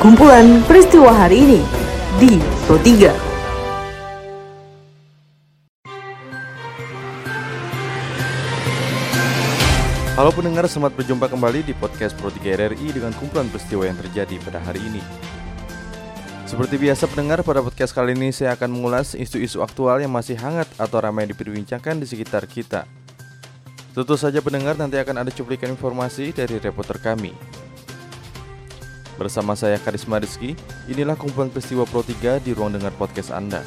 Kumpulan peristiwa hari ini di Pro 3. Halo pendengar, selamat berjumpa kembali di podcast Pro 3 RRI dengan kumpulan peristiwa yang terjadi pada hari ini. Seperti biasa pendengar, pada podcast kali ini saya akan mengulas isu-isu aktual yang masih hangat atau ramai diperbincangkan di sekitar kita. Tentu saja pendengar nanti akan ada cuplikan informasi dari reporter kami. Bersama saya Karisma Rizky, inilah kumpulan peristiwa Pro 3 di ruang dengar podcast Anda.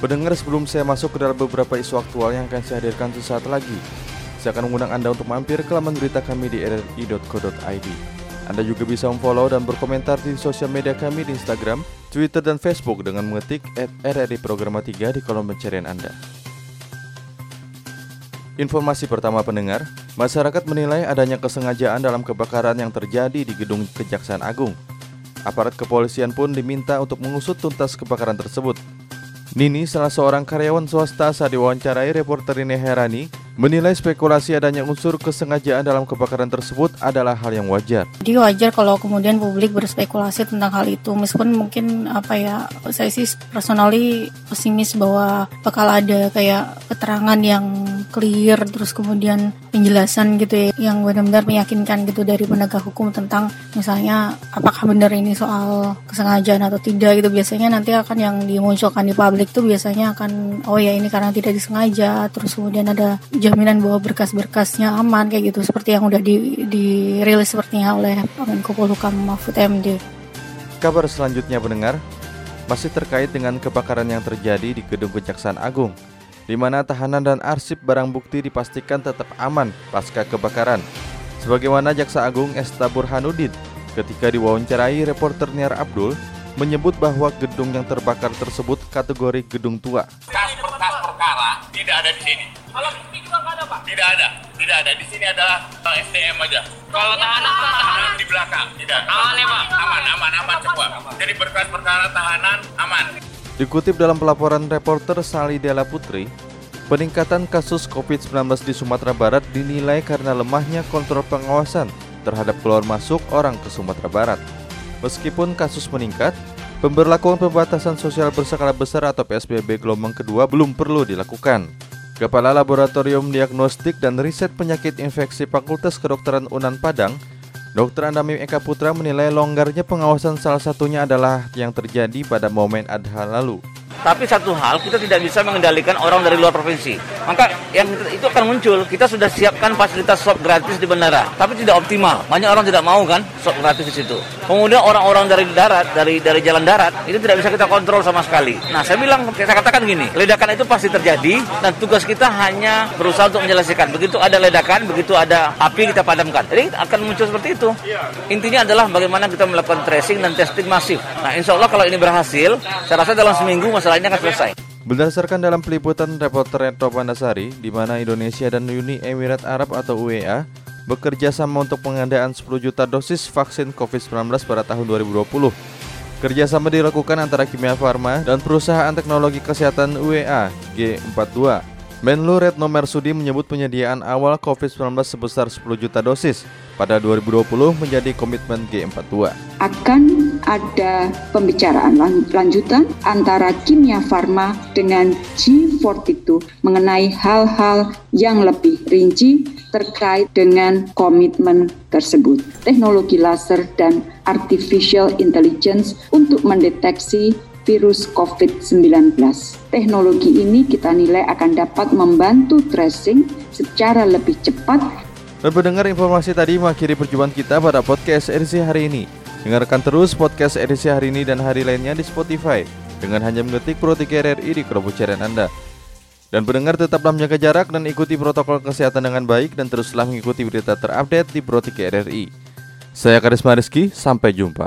Pendengar sebelum saya masuk ke dalam beberapa isu aktual yang akan saya hadirkan sesaat lagi, saya akan mengundang Anda untuk mampir ke laman berita kami di rri.co.id. Anda juga bisa memfollow dan berkomentar di sosial media kami di Instagram, Twitter, dan Facebook dengan mengetik at RRI Programa 3 di kolom pencarian Anda. Informasi pertama pendengar, masyarakat menilai adanya kesengajaan dalam kebakaran yang terjadi di gedung Kejaksaan Agung. Aparat kepolisian pun diminta untuk mengusut tuntas kebakaran tersebut. Nini, salah seorang karyawan swasta saat diwawancarai reporter ini Herani, menilai spekulasi adanya unsur kesengajaan dalam kebakaran tersebut adalah hal yang wajar. Jadi wajar kalau kemudian publik berspekulasi tentang hal itu, meskipun mungkin apa ya, saya sih personally pesimis bahwa bakal ada kayak keterangan yang clear, terus kemudian penjelasan gitu ya, yang benar-benar meyakinkan gitu dari penegak hukum tentang misalnya apakah benar ini soal kesengajaan atau tidak gitu. Biasanya nanti akan yang dimunculkan di publik tuh biasanya akan oh ya ini karena tidak disengaja, terus kemudian ada jaminan bahwa berkas-berkasnya aman kayak gitu seperti yang udah di dirilis sepertinya oleh Menko Polhukam Mahfud MD. Kabar selanjutnya pendengar masih terkait dengan kebakaran yang terjadi di Gedung Kejaksaan Agung di mana tahanan dan arsip barang bukti dipastikan tetap aman pasca kebakaran. Sebagaimana Jaksa Agung Esta Burhanuddin ketika diwawancarai reporter Niar Abdul menyebut bahwa gedung yang terbakar tersebut kategori gedung tua. Berkas perkara tidak ada di sini. Kalau ini juga nggak ada pak? Tidak ada, tidak ada. Di sini adalah SDM aja. Kalau tahanan, tahanan di belakang, tidak. Aman ya pak? Aman, aman, aman semua. Jadi berkas perkara tahanan aman. Dikutip dalam pelaporan reporter Sali Della Putri, peningkatan kasus COVID-19 di Sumatera Barat dinilai karena lemahnya kontrol pengawasan terhadap keluar masuk orang ke Sumatera Barat. Meskipun kasus meningkat, pemberlakuan pembatasan sosial berskala besar atau PSBB gelombang kedua belum perlu dilakukan. Kepala Laboratorium Diagnostik dan Riset Penyakit Infeksi Fakultas Kedokteran Unan Padang, Dr. Andamim Eka Putra menilai longgarnya pengawasan salah satunya adalah yang terjadi pada momen adha lalu. Tapi satu hal, kita tidak bisa mengendalikan orang dari luar provinsi. Maka yang itu akan muncul, kita sudah siapkan fasilitas swab gratis di bandara, tapi tidak optimal. Banyak orang tidak mau kan swab gratis di situ. Kemudian orang-orang dari darat, dari dari jalan darat, itu tidak bisa kita kontrol sama sekali. Nah, saya bilang, saya katakan gini, ledakan itu pasti terjadi dan tugas kita hanya berusaha untuk menyelesaikan. Begitu ada ledakan, begitu ada api kita padamkan. Jadi akan muncul seperti itu. Intinya adalah bagaimana kita melakukan tracing dan testing masif. Nah, insya Allah kalau ini berhasil, saya rasa dalam seminggu masalahnya akan selesai. Berdasarkan dalam peliputan reporter Retro Pandasari, di mana Indonesia dan Uni Emirat Arab atau UEA bekerja sama untuk pengadaan 10 juta dosis vaksin COVID-19 pada tahun 2020. Kerjasama dilakukan antara Kimia Farma dan perusahaan teknologi kesehatan UEA G42. Menlu Retno Mersudi menyebut penyediaan awal COVID-19 sebesar 10 juta dosis pada 2020 menjadi komitmen G42. Akan ada pembicaraan lanjutan antara Kimia Farma dengan G42 mengenai hal-hal yang lebih rinci terkait dengan komitmen tersebut. Teknologi laser dan artificial intelligence untuk mendeteksi virus COVID-19. Teknologi ini kita nilai akan dapat membantu tracing secara lebih cepat dan pendengar informasi tadi mengakhiri perjumpaan kita pada podcast edisi hari ini. Dengarkan terus podcast edisi hari ini dan hari lainnya di Spotify dengan hanya mengetik Pro 3 RRI di kolom carian Anda. Dan pendengar tetaplah menjaga jarak dan ikuti protokol kesehatan dengan baik dan teruslah mengikuti berita terupdate di Pro 3 RRI. Saya Karisma Rizky, sampai jumpa.